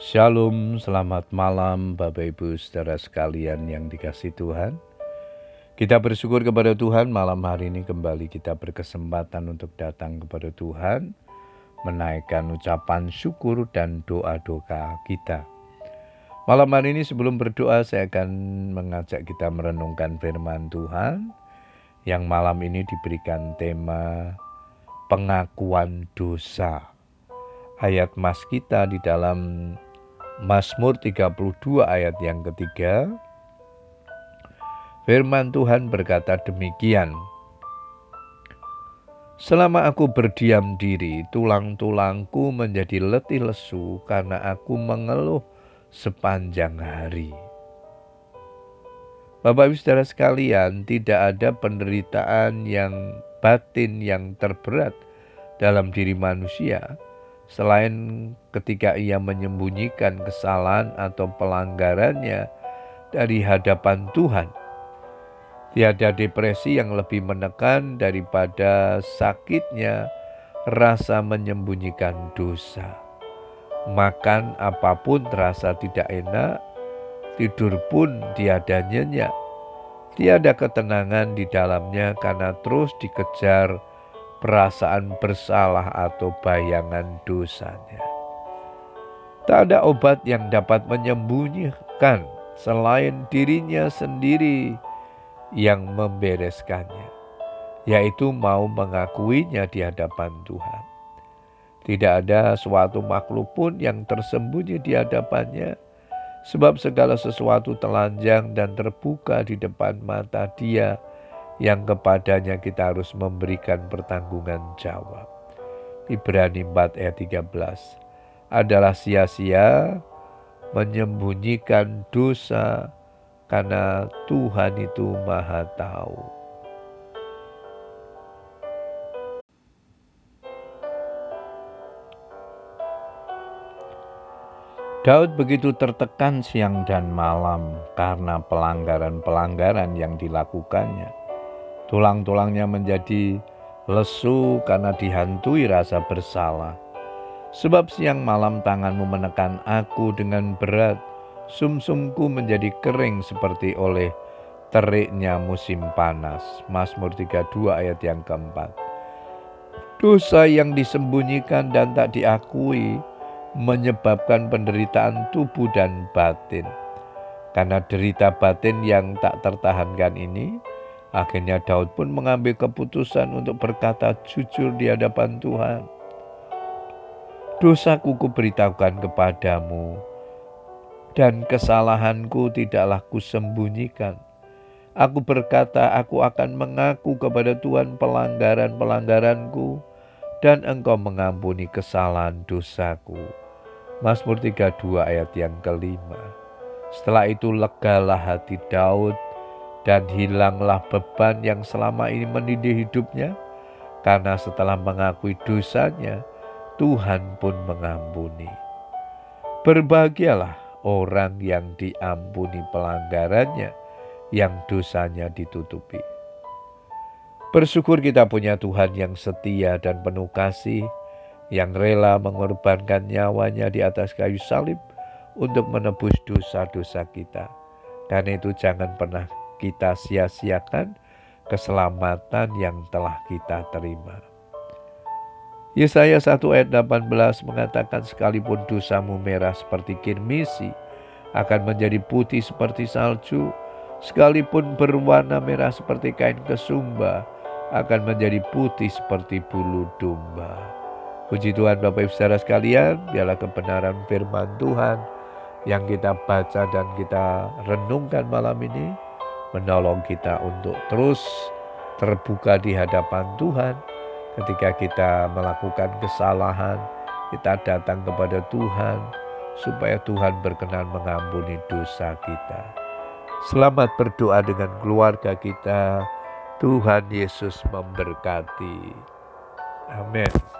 Shalom, selamat malam Bapak Ibu saudara sekalian yang dikasih Tuhan. Kita bersyukur kepada Tuhan malam hari ini kembali kita berkesempatan untuk datang kepada Tuhan, menaikkan ucapan syukur dan doa-doa kita. Malam hari ini sebelum berdoa saya akan mengajak kita merenungkan firman Tuhan yang malam ini diberikan tema pengakuan dosa. Ayat mas kita di dalam Mazmur 32 ayat yang ketiga, firman Tuhan berkata demikian, Selama aku berdiam diri, tulang-tulangku menjadi letih lesu karena aku mengeluh sepanjang hari. Bapak Ibu Saudara sekalian, tidak ada penderitaan yang batin yang terberat dalam diri manusia selain ketika ia menyembunyikan kesalahan atau pelanggarannya dari hadapan Tuhan. Tiada depresi yang lebih menekan daripada sakitnya rasa menyembunyikan dosa. Makan apa pun terasa tidak enak, tidur pun tiada nyenyak. Tiada ketenangan di dalamnya karena terus dikejar perasaan bersalah atau bayangan dosanya. Tak ada obat yang dapat menyembunyikan selain dirinya sendiri yang membereskannya, yaitu mau mengakuinya di hadapan Tuhan. Tidak ada suatu makhluk pun yang tersembunyi di hadapannya, sebab segala sesuatu telanjang dan terbuka di depan mata Dia yang kepadanya kita harus memberikan pertanggungan jawab. Ibrani 4 ayat 13 adalah sia-sia menyembunyikan dosa karena Tuhan itu maha tahu. Daud begitu tertekan siang dan malam karena pelanggaran-pelanggaran yang dilakukannya. Tulang-tulangnya menjadi lesu karena dihantui rasa bersalah. Sebab siang malam tanganmu menekan aku dengan berat, sumsumku menjadi kering seperti oleh teriknya musim panas. Mazmur 32 ayat yang keempat. Dosa yang disembunyikan dan tak diakui menyebabkan penderitaan tubuh dan batin. Karena derita batin yang tak tertahankan ini, Akhirnya Daud pun mengambil keputusan untuk berkata jujur di hadapan Tuhan. Dosaku kuberitahukan kepadamu, dan kesalahanku tidaklah kusembunyikan. Aku berkata, aku akan mengaku kepada Tuhan pelanggaran-pelanggaranku, dan engkau mengampuni kesalahan dosaku. Mazmur 32 ayat yang kelima. Setelah itu legalah hati Daud dan hilanglah beban yang selama ini menindih hidupnya, karena setelah mengakui dosanya, Tuhan pun mengampuni. Berbahagialah orang yang diampuni pelanggarannya, yang dosanya ditutupi. Bersyukur kita punya Tuhan yang setia dan penuh kasih, yang rela mengorbankan nyawanya di atas kayu salib untuk menebus dosa-dosa kita. Karena itu jangan pernah kita sia-siakan keselamatan yang telah kita terima. Yesaya 1 ayat 18 mengatakan sekalipun dosamu merah seperti kirmisi akan menjadi putih seperti salju, sekalipun berwarna merah seperti kain kesumba akan menjadi putih seperti bulu domba. Puji Tuhan Bapak Ibu Saudara sekalian, biarlah kebenaran firman Tuhan yang kita baca dan kita renungkan malam ini menolong kita untuk terus terbuka di hadapan Tuhan. Ketika kita melakukan kesalahan, kita datang kepada Tuhan supaya Tuhan berkenan mengampuni dosa kita. Selamat berdoa dengan keluarga kita. Tuhan Yesus memberkati. Amin.